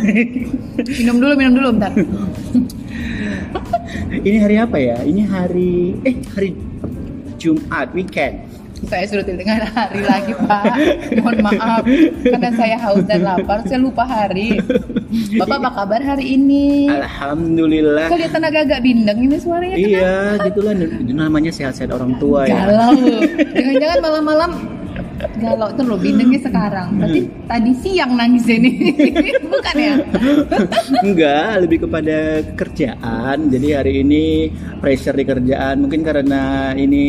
minum dulu, minum dulu bentar. Ini hari apa ya? Ini hari eh hari Jumat weekend. Saya sudah di tengah hari lagi, Pak. Mohon maaf. Karena saya haus dan lapar, saya lupa hari. Bapak apa kabar hari ini? Alhamdulillah. Kelihatan agak-agak bindeng ini suaranya. Iya, gitulah itu namanya sehat-sehat orang tua ya. Galau. Jangan-jangan malam-malam galau terus loh bindengnya sekarang. Berarti tadi siang nangis ini. Bukan ya? Enggak, lebih kepada kerjaan. Jadi hari ini pressure di kerjaan mungkin karena ini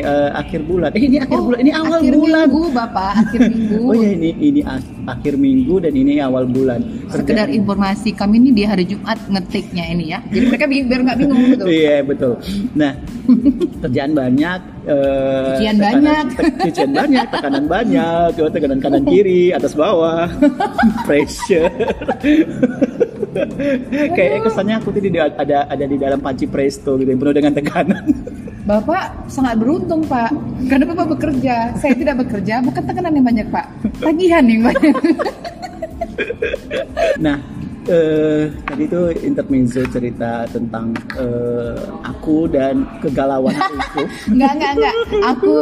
eh, akhir bulan. Eh ini akhir Oh, bulan, ini awal akhir bulan. minggu, Bapak, akhir minggu. Oh ya ini ini ak- akhir minggu dan ini awal bulan. Sekedar Kerjaan- informasi kami ini di hari Jumat ngetiknya ini ya. Jadi mereka bi- biar nggak bingung gitu. Iya betul. Nah kerjaan banyak, eh, Cucian tekanan- banyak. cucian banyak, tekanan banyak, tekanan kanan kiri, atas bawah, pressure. Kayak kesannya aku tuh di, ada ada di dalam panci presto gitu, yang penuh dengan tekanan. Bapak sangat beruntung Pak, karena Bapak bekerja. Saya tidak bekerja, bukan tekanan yang banyak Pak, tagihan yang banyak. Nah, eh, tadi itu intermezzo cerita tentang eh, aku dan kegalauan aku. Enggak, enggak, enggak. Aku,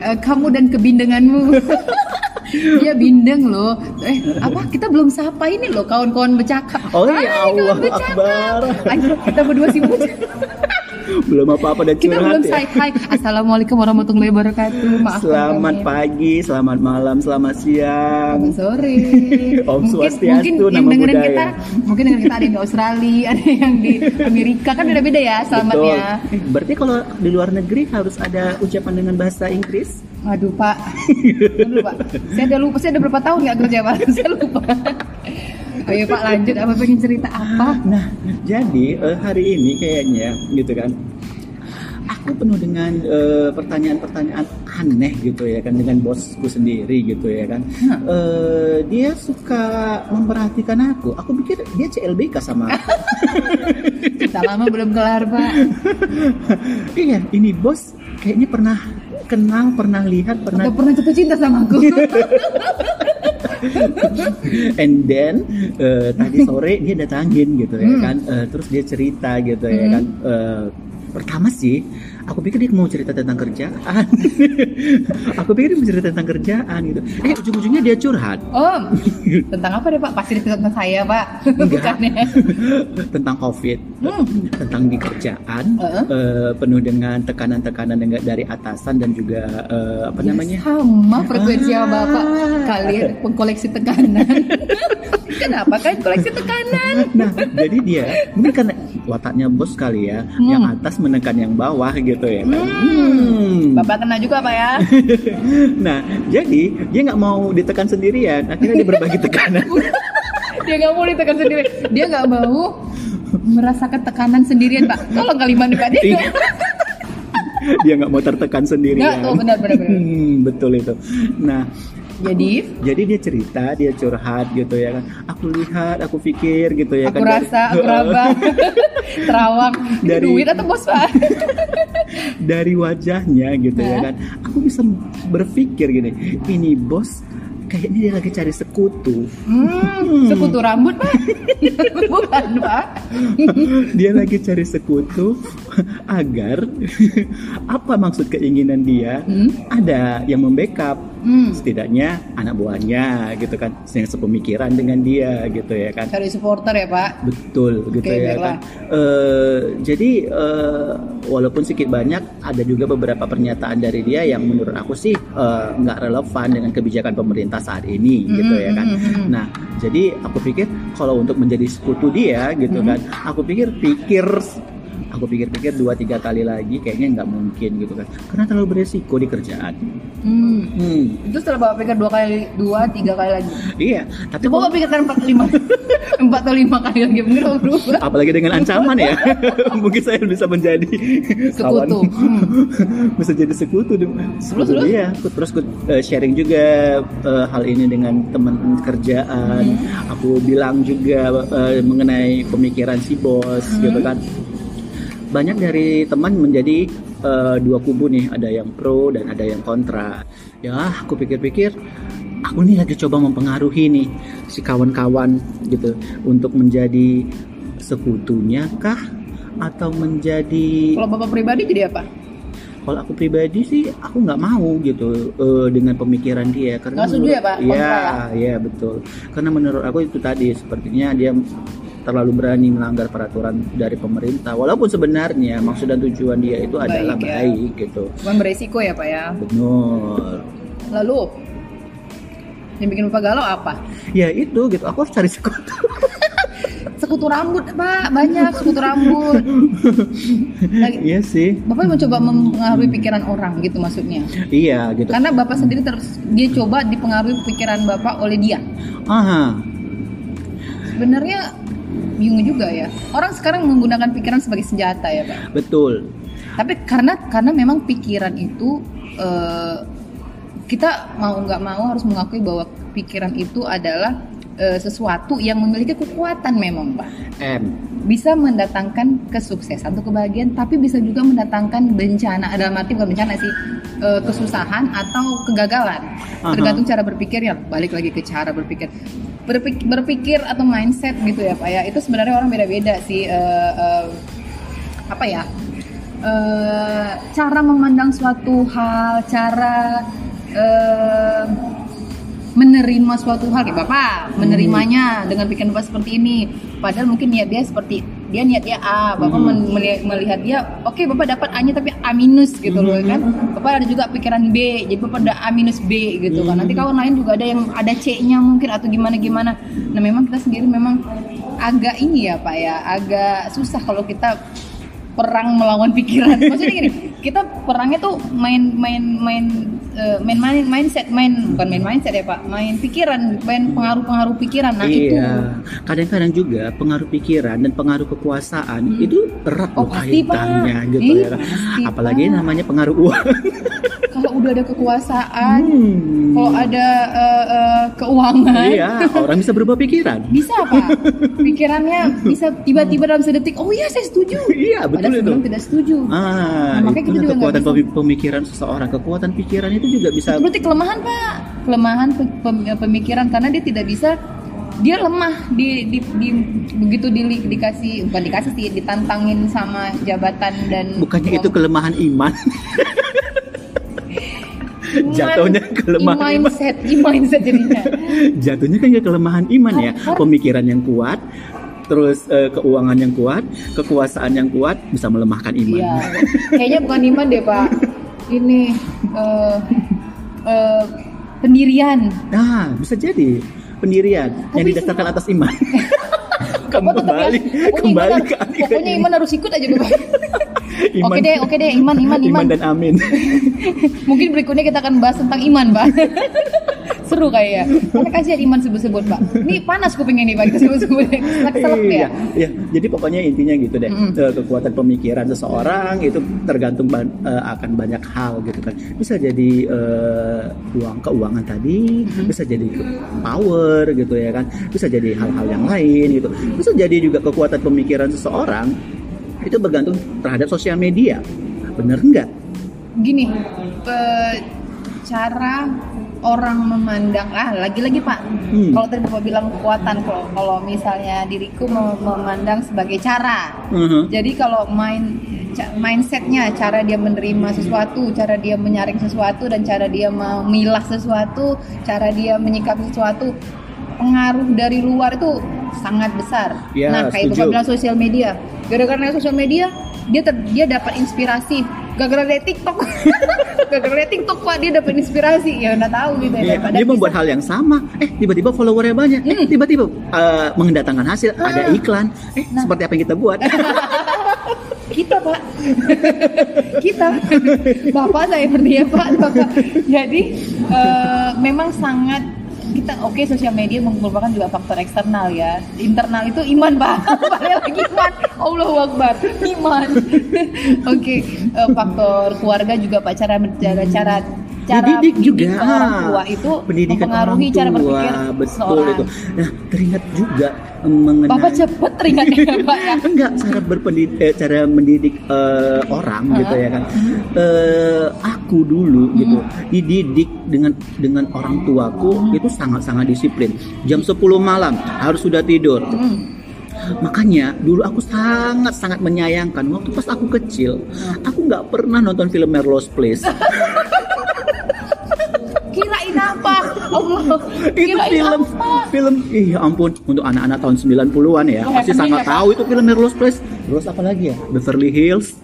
eh, kamu dan kebindenganmu. Dia bindeng loh. Eh, apa? Kita belum sapa ini loh kawan-kawan bercakap. Oh ya Hai, kawan Allah bercakap. Akbar. Ay, kita berdua sibuk. Belum apa-apa dan Kita belum ya. hai. Assalamualaikum warahmatullahi wabarakatuh. Maaf. Selamat kami. pagi, selamat malam, selamat siang. Selamat sore. Om mungkin, Swastiastu, mungkin yang nama dengerin budaya. kita, mungkin dengerin kita ada yang di Australia, ada yang di Amerika kan beda-beda ya selamatnya. Betul. Berarti kalau di luar negeri harus ada ucapan dengan bahasa Inggris? Pak, Aduh, Pak. Saya udah lupa, saya udah berapa tahun nggak kerja Pak, saya lupa. Ayo Pak lanjut, apa pengen cerita apa? Nah, jadi eh, hari ini kayaknya gitu kan. Aku penuh dengan eh, pertanyaan-pertanyaan aneh gitu ya kan dengan bosku sendiri gitu ya kan. Eh, dia suka memperhatikan aku. Aku pikir dia CLBK sama aku. Kita lama belum kelar Pak. iya, ini bos kayaknya pernah kenal, pernah lihat, pernah Atau pernah jatuh cinta sama aku? and then eh, tadi sore dia datangin gitu ya Hmm. kan. Eh, terus dia cerita gitu ya kan. Eh, pertama sih aku pikir dia mau cerita tentang kerjaan aku pikir dia mau cerita tentang kerjaan gitu eh ujung-ujungnya dia curhat Oh, tentang apa deh Pak? Pasti tentang saya Pak. Enggak. Bukan ya? tentang covid Hmm. tentang di kerjaan Heeh. eh, penuh dengan tekanan-tekanan dengan- dari atasan dan juga eh, apa Ya, namanya sama frekuensi sama Bapak. Ah. Kalian pengkoleksi tekanan. Kenapa kan koleksi tekanan? Nah, jadi dia mungkin karena wataknya bos kali ya, Hmm. yang atas menekan yang bawah gitu ya kan. Hmm. Bapak kena juga Pak ya? Nah, jadi dia nggak mau ditekan sendirian, akhirnya dia berbagi tekanan. dia nggak mau ditekan sendiri dia nggak mau merasakan tekanan sendirian pak tolong kalimat dia Iya. dia nggak mau tertekan sendirian. Nggak, tuh, benar, benar, benar. Hmm, betul itu. Nah, jadi jadi dia cerita, dia curhat gitu ya kan. Aku lihat, aku pikir gitu ya aku kan. dari- rasa aku raba terawang Dari- duit atau bos pak dari wajahnya gitu ya kan. Aku bisa berpikir gini ini bos kayaknya dia lagi cari sekutu. Hmm, sekutu rambut pak? Bukan pak. Dia lagi cari sekutu agar apa maksud keinginan dia? Hmm? ada yang membackup hmm. setidaknya anak buahnya gitu kan yang sepemikiran dengan dia gitu ya kan cari supporter ya pak betul gitu ya baiklah. kan Eh, jadi eh, walaupun sedikit banyak ada juga beberapa pernyataan dari dia yang menurut aku sih eh, nggak relevan dengan kebijakan pemerintah saat ini gitu Mhm, ya kan mhm, mhm. nah jadi aku pikir kalau untuk menjadi sekutu dia gitu Mhm. kan aku pikir pikir aku pikir-pikir dua tiga kali lagi kayaknya nggak mungkin gitu kan karena terlalu beresiko di kerjaan hmm. hmm, itu setelah bapak pikir dua kali dua tiga kali lagi iya tapi coba bapak pikirkan empat lima empat atau lima kali lagi mungkin berubah apalagi dengan ancaman ya mungkin saya bisa menjadi Sekutu. Hmm. bisa jadi sekutu terus? Aku terus aku eh, sharing juga eh, hal ini dengan teman kerjaan Hmm. aku bilang juga eh, mengenai pemikiran si bos Hmm. gitu kan banyak dari teman menjadi eh, dua kubu nih ada yang pro dan ada yang kontra ya aku pikir-pikir aku nih lagi coba mempengaruhi nih si kawan-kawan gitu untuk menjadi sekutunya kah atau menjadi Kalau bapak pribadi jadi apa? kalau aku pribadi sih aku nggak mau gitu eh, dengan pemikiran dia karena Nggak setuju ya, Pak? Iya, ya? iya betul. Karena menurut aku itu tadi sepertinya dia terlalu berani melanggar peraturan dari pemerintah walaupun sebenarnya maksud dan tujuan dia itu adalah Baik, ya. baik gitu. Bukan beresiko ya pak ya. Benar. Lalu yang bikin bapak galau apa? Ya itu gitu. Aku harus cari sekutu. Sekutu rambut pak banyak sekutu rambut. Lagi, iya sih. bapak mencoba mempengaruhi pikiran orang gitu maksudnya. Iya gitu. Karena bapak sendiri terus dia coba dipengaruhi pikiran bapak oleh dia. Aha. Sebenarnya bingung juga ya. Orang sekarang menggunakan pikiran sebagai senjata ya pak. Betul. Tapi karena karena memang pikiran itu eh, kita mau nggak mau harus mengakui bahwa pikiran itu adalah eh, sesuatu yang memiliki kekuatan memang pak. M. Bisa mendatangkan kesuksesan atau kebahagiaan, tapi bisa juga mendatangkan bencana. Dalam arti bukan bencana sih, eh, kesusahan atau kegagalan. Aha. Tergantung cara berpikir ya. Balik lagi ke cara berpikir. Berpik- berpikir atau mindset gitu ya pak ya. Itu sebenarnya orang beda-beda sih. eh, eh, apa ya? eh, cara memandang suatu hal, cara eh, menerima suatu hal kayak bapak menerimanya dengan pikiran bapak seperti ini. Padahal mungkin niat dia seperti dia niat dia A, bapak Hmm. men- meli- melihat dia, oke bapak dapat A-nya tapi A minus gitu loh kan. Bapak ada juga pikiran B, jadi bapak ada A minus B gitu kan. Nanti kawan lain juga ada yang ada C-nya mungkin atau gimana gimana. Nah memang kita sendiri memang agak ini ya pak ya, agak susah kalau kita perang melawan pikiran. Maksudnya gini, kita perangnya tuh main main main eh, main main mindset, main bukan main mindset ya Pak, main pikiran, main pengaruh-pengaruh pikiran. Nah itu iya. Kadang-kadang juga pengaruh pikiran dan pengaruh kekuasaan itu erat Oh, kaitannya gitu Ih, ya. pasti, Apalagi Pak. namanya pengaruh uang. kalau udah ada kekuasaan, Hmm. kalau ada eh, eh, keuangan, Iya, orang bisa berubah pikiran. bisa Pak. Pikirannya bisa tiba-tiba dalam sedetik, oh iya saya setuju. Iya, betul Padahal itu. tidak setuju. Ah, Nah, makanya kita juga kekuatan pemikiran seseorang. Kekuatan pikiran itu juga bisa berarti kelemahan pak, kelemahan pem- pemikiran karena dia tidak bisa dia lemah di, di, di- begitu di, dikasih bukan dikasih sih ditantangin sama jabatan dan bukannya uang. itu kelemahan iman. Iman- jatuhnya kelemahan iman. mindset mindset jadinya Jatuhnya kan ke kelemahan iman ya. Pemikiran yang kuat, terus eh, keuangan yang kuat, kekuasaan yang kuat bisa melemahkan iman. iya kayaknya bukan iman deh pak ini eh, eh, pendirian Nah, bisa jadi pendirian yang Tapi didasarkan atas iman. Kamu Oh, ya. kembali, Pokoknya kembali iman, ke pokoknya iman harus ikut aja bapak iman. oke deh oke deh iman iman iman, dan amin. Mungkin berikutnya kita akan bahas tentang iman, Pak. Seru kayaknya. Karena kasihan iman sebut-sebut, Pak. Ini panas kupingnya nih, Pak. Kita sebut-sebut. Selek-selek ya. iya, iya. Jadi pokoknya intinya gitu deh. Eh, Kekuatan pemikiran seseorang itu tergantung ban- eh, akan banyak hal gitu kan. Bisa jadi eh, uang keuangan tadi, bisa jadi power gitu ya kan. Bisa jadi hal-hal yang lain gitu. Bisa jadi juga kekuatan pemikiran seseorang itu bergantung terhadap sosial media. Bener nggak? Gini, cara orang memandang ah lagi-lagi Pak. Hmm. Kalau tadi Bapak bilang kekuatan kalau kalau misalnya diriku mem- memandang sebagai cara. Mhm. Jadi kalau main mindsetnya, cara dia menerima sesuatu, cara dia menyaring sesuatu, dan cara dia memilah sesuatu, cara dia menyikapi sesuatu, pengaruh dari luar itu sangat besar. Ya, nah, kayak setuju. bapak bilang sosial media, gara-gara sosial media dia ter- dia dapat inspirasi. Gara-gara dari TikTok, gara-gara dari TikTok pak dia dapat inspirasi. Ya nggak tahu gitu ya. Iya, dia membuat hal yang sama, eh tiba-tiba followernya banyak, eh Hmm. tiba-tiba eh, mendatangkan hasil, ada Ah. iklan, eh Nah. seperti apa yang kita buat. kita pak kita bapak saya seperti ya pak bapak jadi eh, memang sangat kita oke sosial media merupakan juga faktor eksternal ya. Internal itu iman pak. Balik lagi iman. Allah Akbar. Iman. Oke eh, faktor keluarga juga pak. Cara cara cara Dididik juga. orang tua itu pendidikan mempengaruhi orang cara tua, berpikir betul seseorang. itu. Nah, teringat juga em, mengenai Bapak cepet teringatnya Pak ya. enggak cara berpendidik eh, cara mendidik eh, orang gitu ya kan Eh, aku dulu gitu dididik dengan dengan orang tuaku itu sangat sangat disiplin jam 10 malam harus sudah tidur makanya dulu aku sangat sangat menyayangkan waktu pas aku kecil aku nggak pernah nonton film Merlo's Place? Allah. itu Kirain film apa? film ih ya ampun untuk anak-anak tahun 90-an ya Oh, pasti happening sangat ya, tahu itu film Merlo's Place terus apa lagi ya Beverly Hills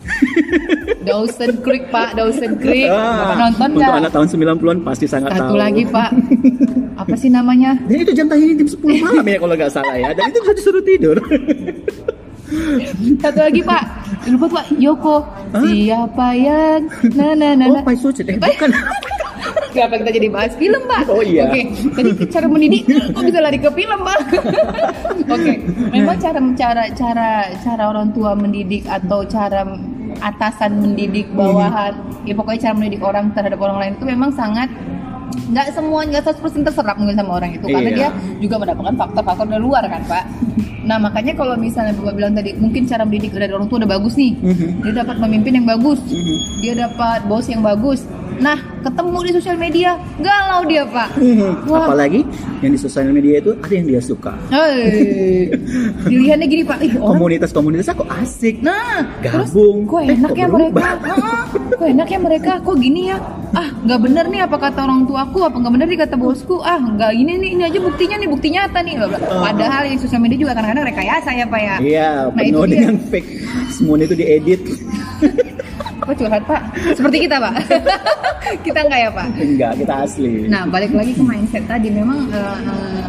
Dawson Creek Pak, Dawson Creek. Bapak Ah, nonton untuk anak tahun 90-an pasti sangat Satu tahu lagi Pak. Apa sih namanya? Dan itu jam tayangnya jam 10 malam ya kalau nggak salah ya. Dan itu bisa disuruh tidur. Satu lagi Pak. Lupa Pak, Yoko. Hah? Siapa yang na na na Oh, na. Pai Sucit. Eh, bukan. Kenapa kita jadi bahas film, Pak? Oh, iya. Oke, tadi cara mendidik kok bisa lari ke film, Pak? Oke, memang cara cara cara cara orang tua mendidik atau cara atasan mendidik bawahan, ya pokoknya cara mendidik orang terhadap orang lain itu memang sangat nggak semua nggak 100% terserap mungkin sama orang itu karena Iya. dia juga mendapatkan faktor-faktor dari luar kan pak. Nah makanya kalau misalnya bapak bilang tadi mungkin cara mendidik dari orang tua udah bagus nih, Mhm. dia dapat pemimpin yang bagus, Mhm. dia dapat bos yang bagus. Nah, ketemu di sosial media, galau dia, Pak. Wah. Apalagi yang di sosial media itu ada yang dia suka. Hei, dilihatnya gini, Pak. Ih, orang Komunitas-komunitas kok asik. Nah, terus Gabung. kok Eh, enak kok ya mereka? Heeh, kok enak ya mereka? Kok gini ya? Ah, nggak bener nih apa kata orang tuaku, apa nggak bener nih kata bosku? Ah, nggak ini nih, ini aja buktinya nih, bukti nyata nih. Bla. Padahal yang sosial media juga kadang-kadang rekayasa ya, Pak ya. Iya, Nah, penuh dengan fake. Semuanya itu diedit. Apa curhat, Pak? Seperti kita, Pak. kita nggak ya, Pak? Enggak, kita asli. Nah, balik lagi ke mindset tadi memang eh,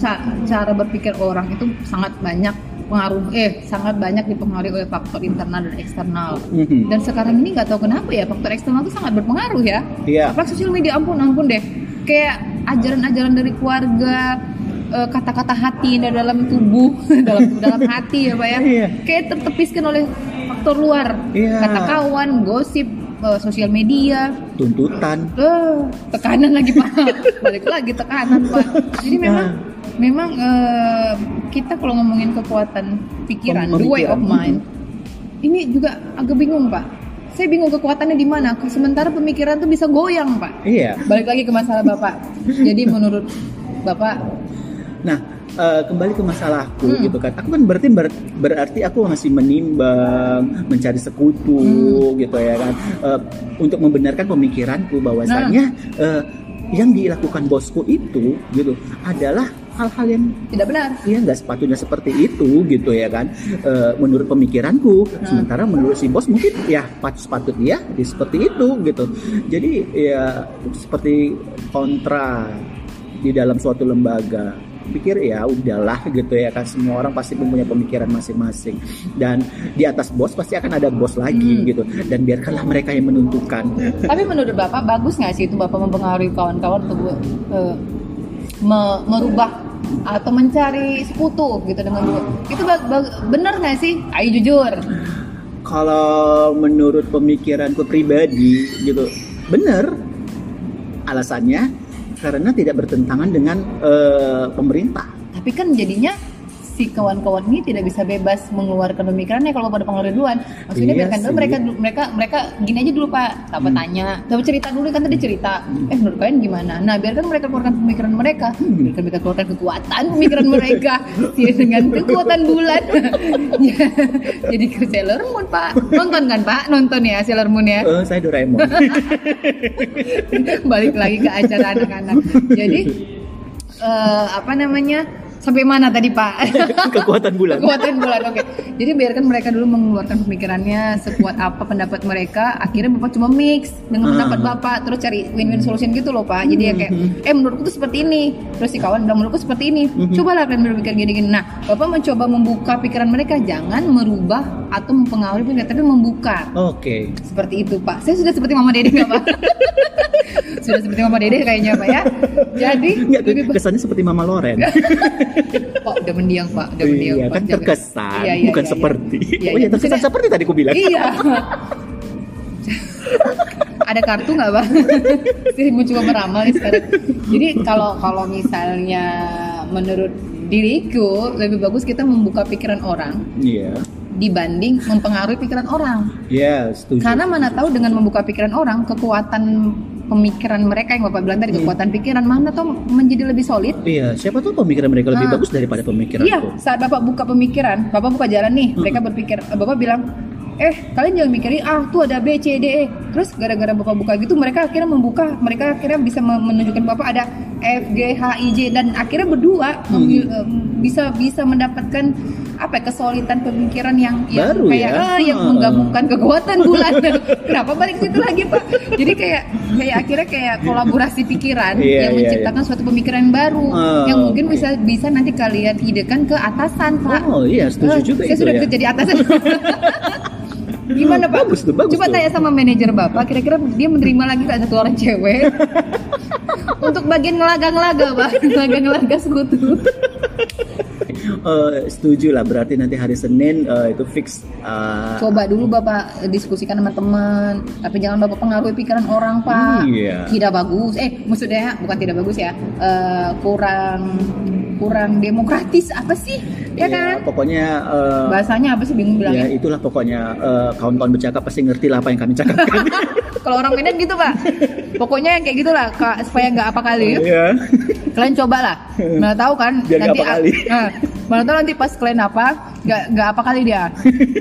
ca- cara berpikir orang itu sangat banyak pengaruh eh sangat banyak dipengaruhi oleh faktor internal dan eksternal. Mhm. Dan sekarang ini nggak tahu kenapa ya faktor eksternal itu sangat berpengaruh ya. Iya. Apalagi sosial media ampun ampun deh. Kayak ajaran-ajaran dari keluarga eh, kata-kata hati dalam tubuh dalam dalam hati ya pak ya Iya. kayak tertepiskan oleh faktor luar. Iya. kata kawan gosip eh, sosial media. Tuntutan. Eh, tekanan lagi pak. Balik lagi tekanan pak. Jadi memang Nah. memang eh, kita kalau ngomongin kekuatan pikiran the way of mind ini juga agak bingung pak. Saya bingung kekuatannya di mana. Sementara pemikiran tuh bisa goyang pak. Iya. balik lagi ke masalah bapak. Jadi menurut bapak Nah, eh, kembali ke masalahku Hmm. gitu kan. Aku kan berarti ber- berarti aku masih menimbang, mencari sekutu Hmm. gitu ya kan. Eh, untuk membenarkan pemikiranku bahwasannya Nah. eh, yang dilakukan bosku itu gitu adalah hal-hal yang tidak benar ya nggak sepatutnya seperti itu gitu ya kan Eh, menurut pemikiranku Nah. sementara menurut si bos mungkin ya patut patut dia ya, seperti itu gitu jadi ya seperti kontra di dalam suatu lembaga pikir ya udahlah gitu ya kan. Semua orang pasti mempunyai pemikiran masing-masing. Dan di atas bos pasti akan ada bos lagi Hmm. gitu. Dan biarkanlah mereka yang menentukan. Tapi menurut bapak bagus nggak sih itu bapak mempengaruhi kawan-kawan untuk me- merubah atau mencari sekutu gitu dengan itu ba- ba- benar nggak sih? Ayo jujur. Kalau menurut pemikiranku pribadi gitu benar. Alasannya karena tidak bertentangan dengan eh, pemerintah. Tapi kan jadinya si kawan-kawan ini tidak bisa bebas mengeluarkan pemikirannya kalau pada pengaruh duluan. Maksudnya Iya biarkan dulu mereka mereka mereka gini aja dulu pak. Apa Hmm. tanya. Coba cerita dulu kan tadi cerita. Eh menurut kalian gimana? Nah biarkan mereka keluarkan pemikiran mereka. Hmm. biarkan mereka keluarkan kekuatan pemikiran mereka. Ya, dengan kekuatan bulan. Ya, jadi ke Sailor Moon pak. Nonton kan pak? Nonton ya Sailor Moon ya? Eh, saya Doraemon. Balik lagi ke acara anak-anak. Jadi eh, apa namanya sampai mana tadi pak? Kekuatan bulan. Kekuatan bulan oke. Jadi biarkan mereka dulu mengeluarkan pemikirannya sekuat apa pendapat mereka. Akhirnya bapak cuma mix dengan Ah. pendapat bapak terus cari win-win solution gitu loh pak. Jadi ya kayak eh menurutku tuh seperti ini. Terus si kawan bilang menurutku seperti ini. Mhm. cobalah kalian berpikir gini-gini nah bapak mencoba membuka pikiran mereka. Jangan merubah atau mempengaruhi pikiran tapi membuka. Oke. Seperti itu pak. Saya sudah seperti mama dede nggak pak. Sudah seperti mama dede kayaknya pak ya. Jadi Nggak, lebih kesannya seperti Mama Loren pak udah mendiang pak udah mendiang iya Pak. kan terkesan Iya, iya, bukan iya, iya. seperti Iya, oh iya. ya terkesan Maksudnya- seperti tadi ku bilang iya ada kartu nggak bang? Saya mau coba meramal nih sekarang. Jadi kalau kalau misalnya menurut diriku lebih bagus kita membuka pikiran orang Iya. dibanding mempengaruhi pikiran orang. Iya, setuju. Karena mana tahu dengan membuka pikiran orang, kekuatan pemikiran mereka yang bapak bilang tadi Hmm. kekuatan pikiran mana tahu menjadi lebih solid. Iya, siapa tahu pemikiran mereka lebih Ah. bagus daripada pemikiran Iya, saat bapak buka pemikiran, bapak buka jalan nih, mereka berpikir, bapak bilang, eh kalian jangan mikirin ah tuh ada B C D E. Terus gara-gara bapak buka gitu, mereka akhirnya membuka, mereka akhirnya bisa me- menunjukkan bapak ada F G H I J dan akhirnya berdua Hmm. em, bisa bisa mendapatkan apa ya, kesolidan pemikiran yang yang Baru kayak ya? ah, yang Ah. menggabungkan kekuatan bulan. Kenapa balik situ lagi pak? Jadi kayak kayak akhirnya kayak kolaborasi pikiran Iya, yang iya, menciptakan suatu pemikiran baru Ah, yang mungkin oke. bisa bisa nanti kalian idekan ke atasan pak. Oh iya, setuju Eh, juga saya itu sudah ya. bisa jadi atasan. Gimana pak? Bagus tuh, bagus Coba tuh. tanya sama manajer bapak, kira-kira dia menerima lagi nggak satu orang cewek untuk bagian ngelaga-ngelaga pak, ngelaga-ngelaga sekutu. Eh, setuju lah, berarti nanti hari Senin eh, itu fix. eh, Coba dulu bapak diskusikan sama teman, tapi jangan bapak pengaruhi pikiran orang pak. Iya. Tidak bagus. Eh maksudnya bukan tidak bagus ya, eh, kurang kurang demokratis apa sih? Ya, kan? Pokoknya eh, Bahasanya apa sih bingung ya bilangnya? itulah pokoknya eh, kawan-kawan bercakap pasti ngerti lah apa yang kami cakapkan. Kalau orang Medan gitu pak, pokoknya yang kayak gitulah kak, supaya nggak apa kali. Iya. Kalian cobalah, mana tahu kan Biar nggak apa kali. Nah, mana tahu nanti pas kalian apa, nggak nggak apa kali dia.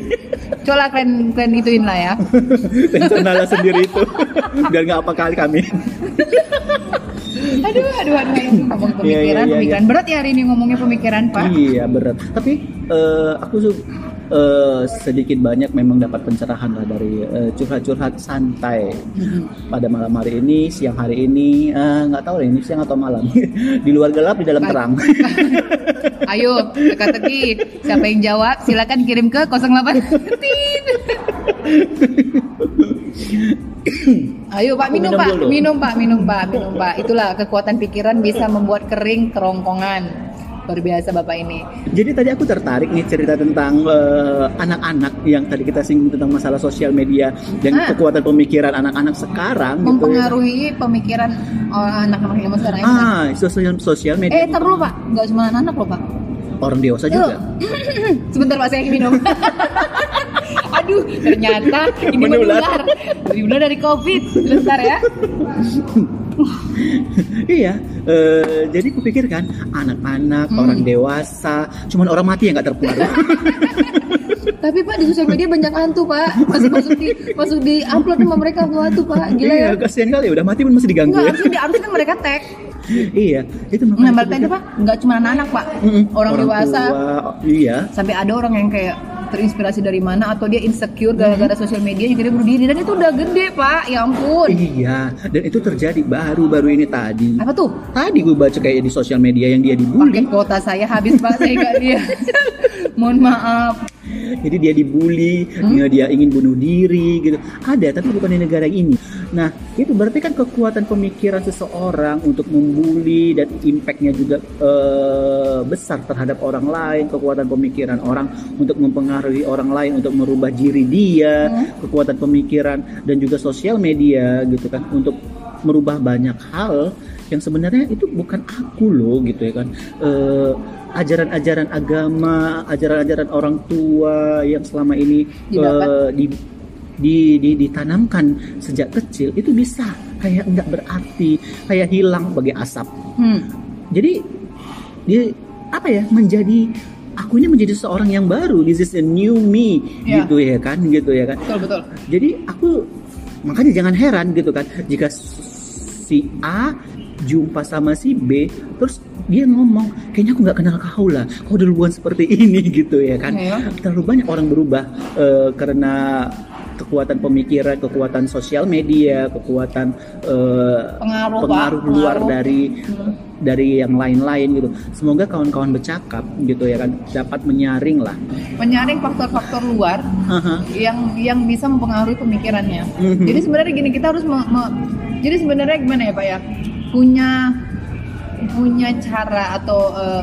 Coba kalian kalian ituin lah ya. Tensionalnya sendiri itu biar nggak apa kali kami. Aduh, aduh, aduh, aduh. ngomong Iya, iya, pemikiran, iya, pemikiran berat ya hari ini ngomongnya pemikiran pak. Iya berat. Tapi eh, aku eh, sedikit banyak memang dapat pencerahan lah dari eh, curhat-curhat santai Mhm. pada malam hari ini, siang hari ini, eh, nggak tahu lah ini siang atau malam. di luar gelap, di dalam terang. Ayo, teka-teki. Siapa yang jawab, silakan kirim ke 08. Tit. Ayo Pak minum, minum Pak, dulu. minum Pak, minum Pak, minum Pak. Itulah kekuatan pikiran bisa membuat kering kerongkongan. Luar biasa Bapak ini. Jadi tadi aku tertarik nih cerita tentang eh, anak-anak yang tadi kita singgung tentang masalah sosial media dan Ah. kekuatan pemikiran anak-anak sekarang. gitu ya. Mempengaruhi pemikiran oh, anak-anak zaman sekarang. ya? Ah, sosial sosial Eh, media ntar dulu Pak, nggak cuma anak-anak loh Pak. orang dewasa juga. Sebentar Pak, saya minum. Aduh, ternyata ini menular. Menular dari COVID. Sebentar ya. iya, eh, jadi kupikir kan anak-anak, Hmm. orang dewasa, cuman orang mati yang nggak terpengaruh. Tapi Pak di sosial media banyak hantu Pak. Masuk masuk di masuk di upload sama mereka hantu Pak. Gila ya. iya, kasihan kali udah mati pun masih diganggu Enggak, ya. harusnya, harusnya kan mereka tag. iya, itu Nah, makanya. balik lagi Pak, nggak cuma anak-anak Pak. Mm-mm, Orang, dewasa. tua, iya. Sampai ada orang yang kayak terinspirasi dari mana atau dia insecure gara-gara sosial media yang bunuh diri dan itu udah gede Pak. Ya ampun. Iya, dan itu terjadi baru-baru ini tadi. Apa tuh? Tadi gue baca kayak di sosial media yang dia dibully. Paket kuota saya habis Pak, saya nggak lihat. Mohon maaf. Jadi dia dibully, Hmm? dia ingin bunuh diri gitu. Ada, tapi bukan di negara ini. Nah, itu berarti kan kekuatan pemikiran seseorang untuk membuli dan impactnya juga eh, besar terhadap orang lain. Kekuatan pemikiran orang untuk mempengaruhi orang lain untuk merubah diri dia. Hmm. Kekuatan pemikiran dan juga sosial media gitu kan untuk merubah banyak hal yang sebenarnya itu bukan aku loh gitu ya kan. Eh, ajaran-ajaran agama, ajaran-ajaran orang tua yang selama ini Didapat. eh, di, di, di- ditanamkan sejak kecil itu bisa kayak nggak berarti, kayak hilang bagai asap. Hmm. Jadi dia apa ya menjadi aku ini menjadi seorang yang baru. This is a new me Ya. gitu ya kan, gitu ya kan. Betul betul. Jadi aku makanya jangan heran gitu kan jika si A jumpa sama si B terus dia ngomong kayaknya aku nggak kenal kau lah kau duluan seperti ini gitu ya kan Iya. terlalu banyak orang berubah eh, karena kekuatan pemikiran kekuatan sosial media kekuatan eh, Pengaruh, pengaruh luar Pengaruh. dari dari yang lain-lain gitu semoga kawan-kawan bercakap gitu ya kan dapat menyaring lah Menyaring faktor-faktor luar Haha. yang yang bisa mempengaruhi pemikirannya. Mhm. Jadi sebenarnya gini kita harus me- me- jadi sebenarnya gimana ya Pak ya punya punya cara atau eh,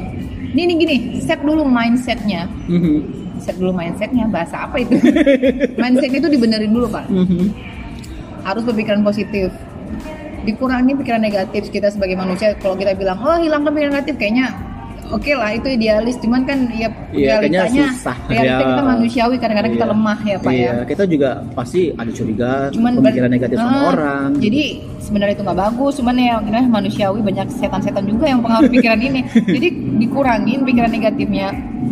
ini nih gini set dulu mindsetnya Mhm. Set dulu mindsetnya bahasa apa itu mindset itu dibenerin dulu Pak Mhm. harus berpikiran positif dikurangi pikiran negatif kita sebagai manusia kalau kita bilang oh hilangkan pikiran negatif kayaknya oke lah itu idealis cuman kan ya Iya, kayaknya realitanya susah. realita Ya. kita manusiawi kadang-kadang kita Iya. lemah ya pak Iya, ya kita juga pasti ada curiga, cuman pemikiran negatif sama Ah, orang. jadi sebenarnya itu nggak bagus cuman ya manusiawi banyak setan-setan juga yang pengaruh pikiran ini jadi dikurangin pikiran negatifnya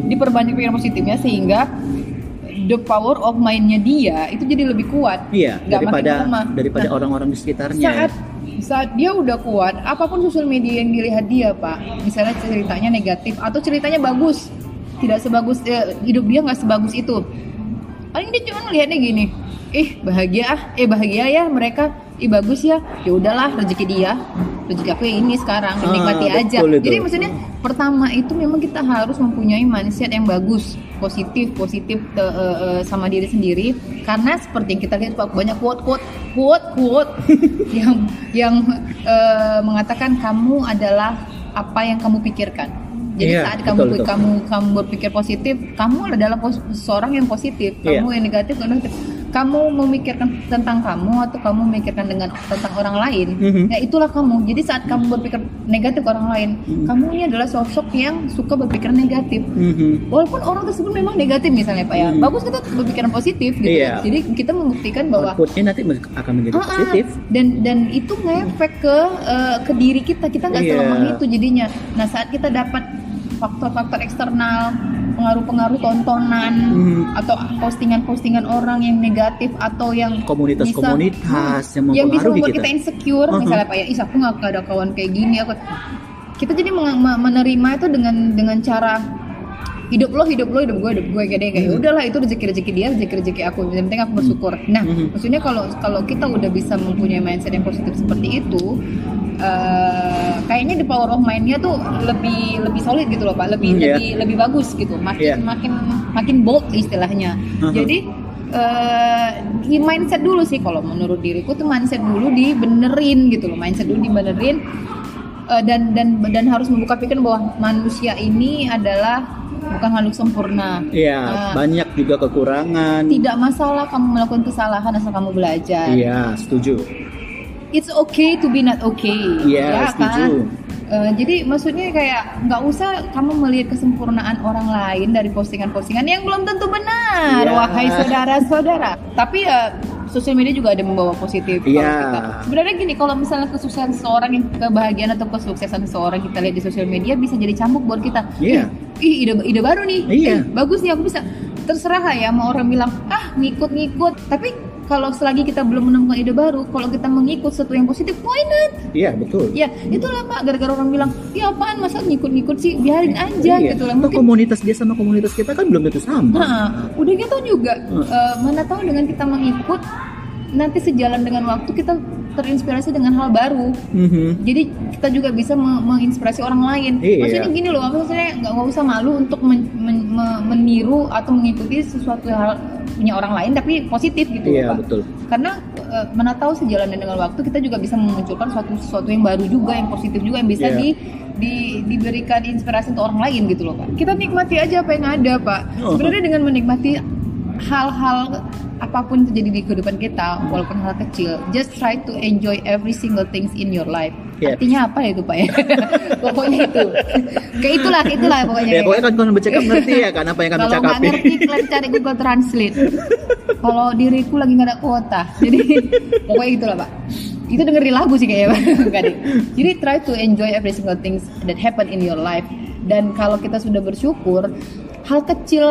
diperbanyak pikiran positifnya sehingga the power of mind-nya dia itu jadi lebih kuat iya, makin daripada lemah. daripada Nah, orang-orang di sekitarnya. saat saat dia udah kuat apa pun sosial media yang dilihat dia pak misalnya ceritanya negatif atau ceritanya bagus tidak sebagus eh, hidup dia nggak sebagus itu paling dia cuma ngelihatnya gini ih bahagia ah eh bahagia ya mereka ih bagus ya ya udahlah rezeki dia rezeki aku yang ini sekarang Ah, nikmati aja betul itu. jadi maksudnya pertama itu memang kita harus mempunyai mindset yang bagus positif positif eh, eh, eh, sama diri sendiri karena seperti yang kita lihat Pak, banyak quote quote quote quote yang yang eh, mengatakan kamu adalah apa yang kamu pikirkan jadi Iya, saat kamu betul, betul. kamu kamu berpikir positif kamu adalah pos- seorang yang positif Iya. kamu yang negatif negatif. Kamu memikirkan tentang kamu atau kamu memikirkan dengan tentang orang lain Mhm. ya itulah kamu jadi saat kamu berpikir negatif ke orang lain Mhm. kamu ini adalah sosok yang suka berpikiran negatif Mhm. walaupun orang tersebut memang negatif misalnya pak ya Mhm. bagus kita berpikiran positif gitu Iya. jadi kita membuktikan bahwa Outputnya nanti akan menjadi Ah, ah. positif. dan dan itu ngefek ke eh, ke diri kita kita nggak Iya. selemah itu jadinya nah saat kita dapat faktor-faktor eksternal pengaruh-pengaruh tontonan Mhm. atau postingan-postingan orang yang negatif atau yang Komunitas-komunitas bisa, yang yang bisa membuat kita. kita insecure Uh-huh. misalnya pak ya is aku nggak ada kawan kayak gini aku kita jadi menerima itu dengan dengan cara hidup lo hidup lo hidup gue hidup gue kayak kayak Hmm. udahlah itu rezeki rezeki dia rezeki rezeki aku yang penting aku bersyukur nah Hmm. maksudnya kalau kalau kita udah bisa mempunyai mindset yang positif seperti itu eh, kayaknya the power of mind-nya tuh lebih lebih solid gitu loh pak lebih Iya. lebih lebih bagus gitu makin Iya. makin makin bold istilahnya Uh-huh. jadi eh, di mindset dulu sih kalau menurut diriku tuh mindset dulu dibenerin gitu loh mindset dulu dibenerin Eh, dan dan dan harus membuka pikiran bahwa manusia ini adalah bukan makhluk sempurna Iya, Nah, banyak juga kekurangan. tidak masalah kamu melakukan kesalahan asal kamu belajar Iya, setuju. It's okay to be not okay Iya, setuju. Eh, jadi maksudnya kayak nggak usah kamu melihat kesempurnaan orang lain dari postingan-postingan yang belum tentu benar, Iya. wahai saudara-saudara. Tapi ya sosial media juga ada membawa positif. Iya. kita. Sebenarnya gini, kalau misalnya kesuksesan seseorang, yang kebahagiaan atau kesuksesan seseorang kita lihat di sosial media bisa jadi cambuk buat kita. Iya. Ih, ih, ide ide baru nih. Iya. Ih, bagus nih aku bisa. Terserah lah ya mau orang bilang ah ngikut-ngikut. Tapi kalau selagi kita belum menemukan ide baru, kalau kita mengikut sesuatu yang positif, why not? Iya, betul. Ya, itulah Pak, gara-gara orang bilang, "Ya apaan masa ngikut-ngikut sih? Biarin aja." Iya. gitu lah. Mungkin komunitas dia sama komunitas kita kan belum tentu sama. Nah, udah gitu juga Hmm. eh, mana tahu dengan kita mengikut nanti sejalan dengan waktu kita terinspirasi dengan hal baru. Mhm. Jadi kita juga bisa me- menginspirasi orang lain. Iya. Maksudnya gini loh, maksudnya nggak usah malu untuk men- men- me- meniru atau mengikuti sesuatu hal punya orang lain tapi positif gitu Iya, Pak. betul. Karena eh, mana tahu sejalan dengan waktu kita juga bisa memunculkan suatu sesuatu yang baru juga, yang positif juga yang bisa Iya. di, di diberikan inspirasi untuk orang lain gitu loh Pak. Kita nikmati aja apa yang ada Pak. Oh. Sebenarnya dengan menikmati hal-hal apa pun terjadi di kehidupan kita, walaupun hal kecil, just try to enjoy every single things in your life. Yes. Artinya apa ya itu Pak ya? pokoknya itu. Kayak itulah, kayak itulah pokoknya. Ya, pokoknya kan kalau bercakap ngerti ya kan apa yang kami Kalau nggak cakapi. ngerti, kalian cari Google Translate. Kalau diriku lagi nggak ada kuota, jadi pokoknya itulah pak. Itu dengerin lagu sih kayaknya pak. Deh. Jadi try to enjoy every single things that happen in your life. Dan kalau kita sudah bersyukur, hal kecil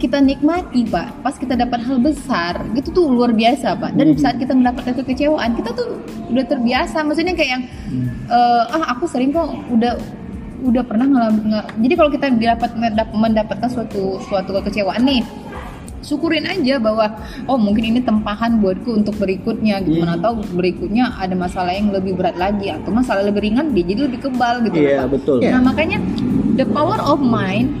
kita nikmati pak. Pas kita dapat hal besar, itu tuh luar biasa pak. Dan saat kita mendapatkan kekecewaan, kita tuh udah terbiasa. Maksudnya kayak yang eh, ah aku sering kok udah udah pernah ngalamin nggak jadi kalau kita dapat mendap- mendapatkan suatu suatu kekecewaan nih syukurin aja bahwa oh mungkin ini tempahan buatku untuk berikutnya gitu mana Hmm. tahu berikutnya ada masalah yang lebih berat lagi atau masalah lebih ringan dia jadi lebih kebal gitu Pak. betul. nah makanya the power of mind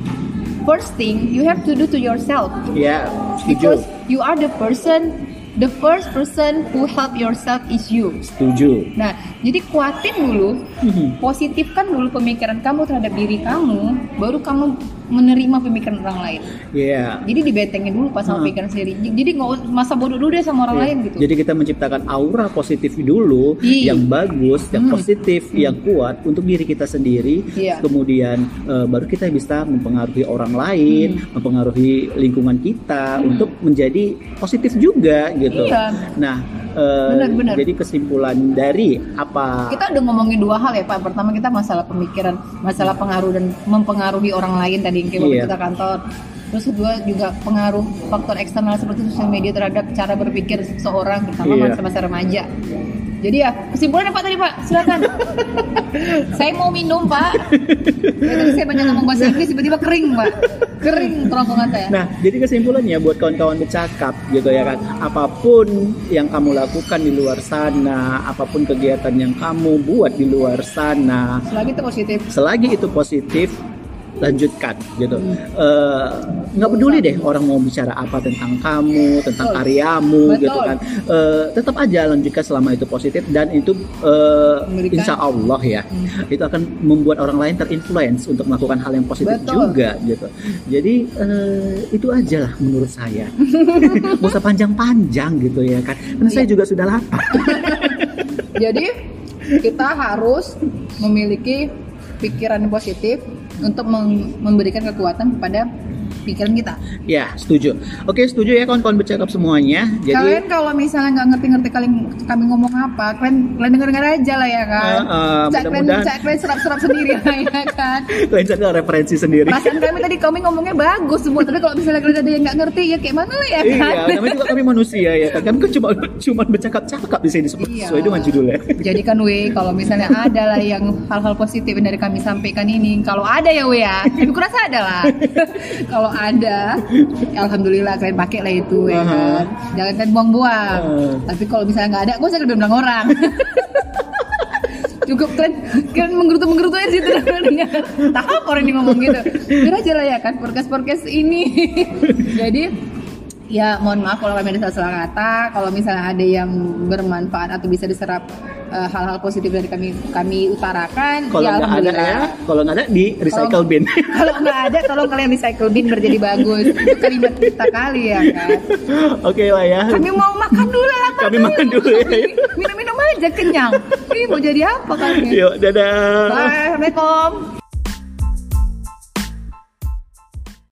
first thing you have to do to yourself Ya, setuju. because you are the person the first person who help yourself is you Setuju. Nah, jadi kuatin dulu, Mhm. positifkan dulu pemikiran kamu terhadap diri kamu, baru kamu menerima pemikiran orang lain. Iya. Jadi dibentengin dulu pas sama Hmm. pikiran sendiri. Jadi nggak masa bodoh dulu deh sama orang Iya. lain gitu. Jadi kita menciptakan aura positif dulu, Iya. yang bagus, yang Hmm. positif, yang kuat untuk diri kita sendiri. Iya. Kemudian eh, baru kita bisa mempengaruhi orang lain, Hmm. mempengaruhi lingkungan kita untuk menjadi positif juga gitu. Iya. Nah, eh, Benar-benar. jadi kesimpulan dari apa? kita udah ngomongin dua hal ya Pak. Pertama kita masalah pemikiran, masalah pengaruh dan mempengaruhi orang lain tadi kayak waktu Iya. kita kantor. Terus kedua juga pengaruh faktor eksternal seperti sosial media terhadap cara berpikir seseorang terutama Iya. masa-masa remaja. Jadi ya kesimpulannya Pak tadi Pak, silakan. saya mau minum Pak. Ya, tadi saya banyak ngomong bahasa Inggris tiba-tiba kering Pak, kering kerongkongan saya. Nah, jadi kesimpulannya buat kawan-kawan bercakap gitu ya kan, apa pun yang kamu lakukan di luar sana, apa pun kegiatan yang kamu buat di luar sana, Selagi itu positif. selagi itu positif, lanjutkan gitu. Hmm. Eh, nggak peduli deh orang mau bicara apa tentang kamu, tentang Betul. karyamu Betul. gitu kan. Eh, tetap aja lanjutkan selama itu positif dan itu Memberikan- insya Allah ya Hmm. itu akan membuat orang lain terinfluence untuk melakukan hal yang positif Betul. juga gitu. Jadi eh, itu aja lah menurut saya. Gak usah panjang-panjang gitu ya kan. Karena saya Iya. juga sudah lapar. Jadi kita harus memiliki pikiran positif untuk mem- memberikan kekuatan kepada pikiran kita. ya setuju. Oke setuju ya kawan-kawan bercakap semuanya. Jadi kalian kalau misalnya nggak ngerti-ngerti kalian kami ngomong apa, kalian kalian denger-denger aja lah ya kan. Eh, eh, Cak kalian, cak kalian serap-serap sendiri lah ya kan. kalian sadar referensi sendiri. Perasaan kami tadi kami ngomongnya bagus semua, tapi kalau misalnya kalian ada yang nggak ngerti ya kayak mana lah ya kan. Iya, namanya juga kami manusia ya kan. Kami kan cuma cuma bercakap-cakap di sini sesuai Iya. dengan judulnya. Jadi kan we kalau misalnya ada lah yang hal-hal positif dari kami sampaikan ini, kalau ada ya we ya, tapi kurasa ada lah. kalau ada, alhamdulillah kalian pakai lah itu ya kan. Jangan kalian buang-buang. Ah. Tapi kalau misalnya nggak ada, gue usah kalian bilang orang. Cukup kalian, kalian menggerutu-menggerutu aja situ dengar. Tahap orang ini ngomong gitu. Biar aja lah ya kan podcast-podcast ini. Jadi ya mohon maaf kalau kami ada salah kata kalau misalnya ada yang bermanfaat atau bisa diserap eh, hal-hal positif dari kami kami utarakan Kalau ya nggak ada ya, kalau nggak ada di recycle Kalau- bin. kalau nggak ada tolong kalian recycle bin biar jadi bagus itu kalimat kita kali ya kan Oke lah ya. kami mau makan dulu lapar Kami makan dulu ya. minum-minum aja kenyang ini mau jadi apa kalian Yuk, dadah. Bye, assalamualaikum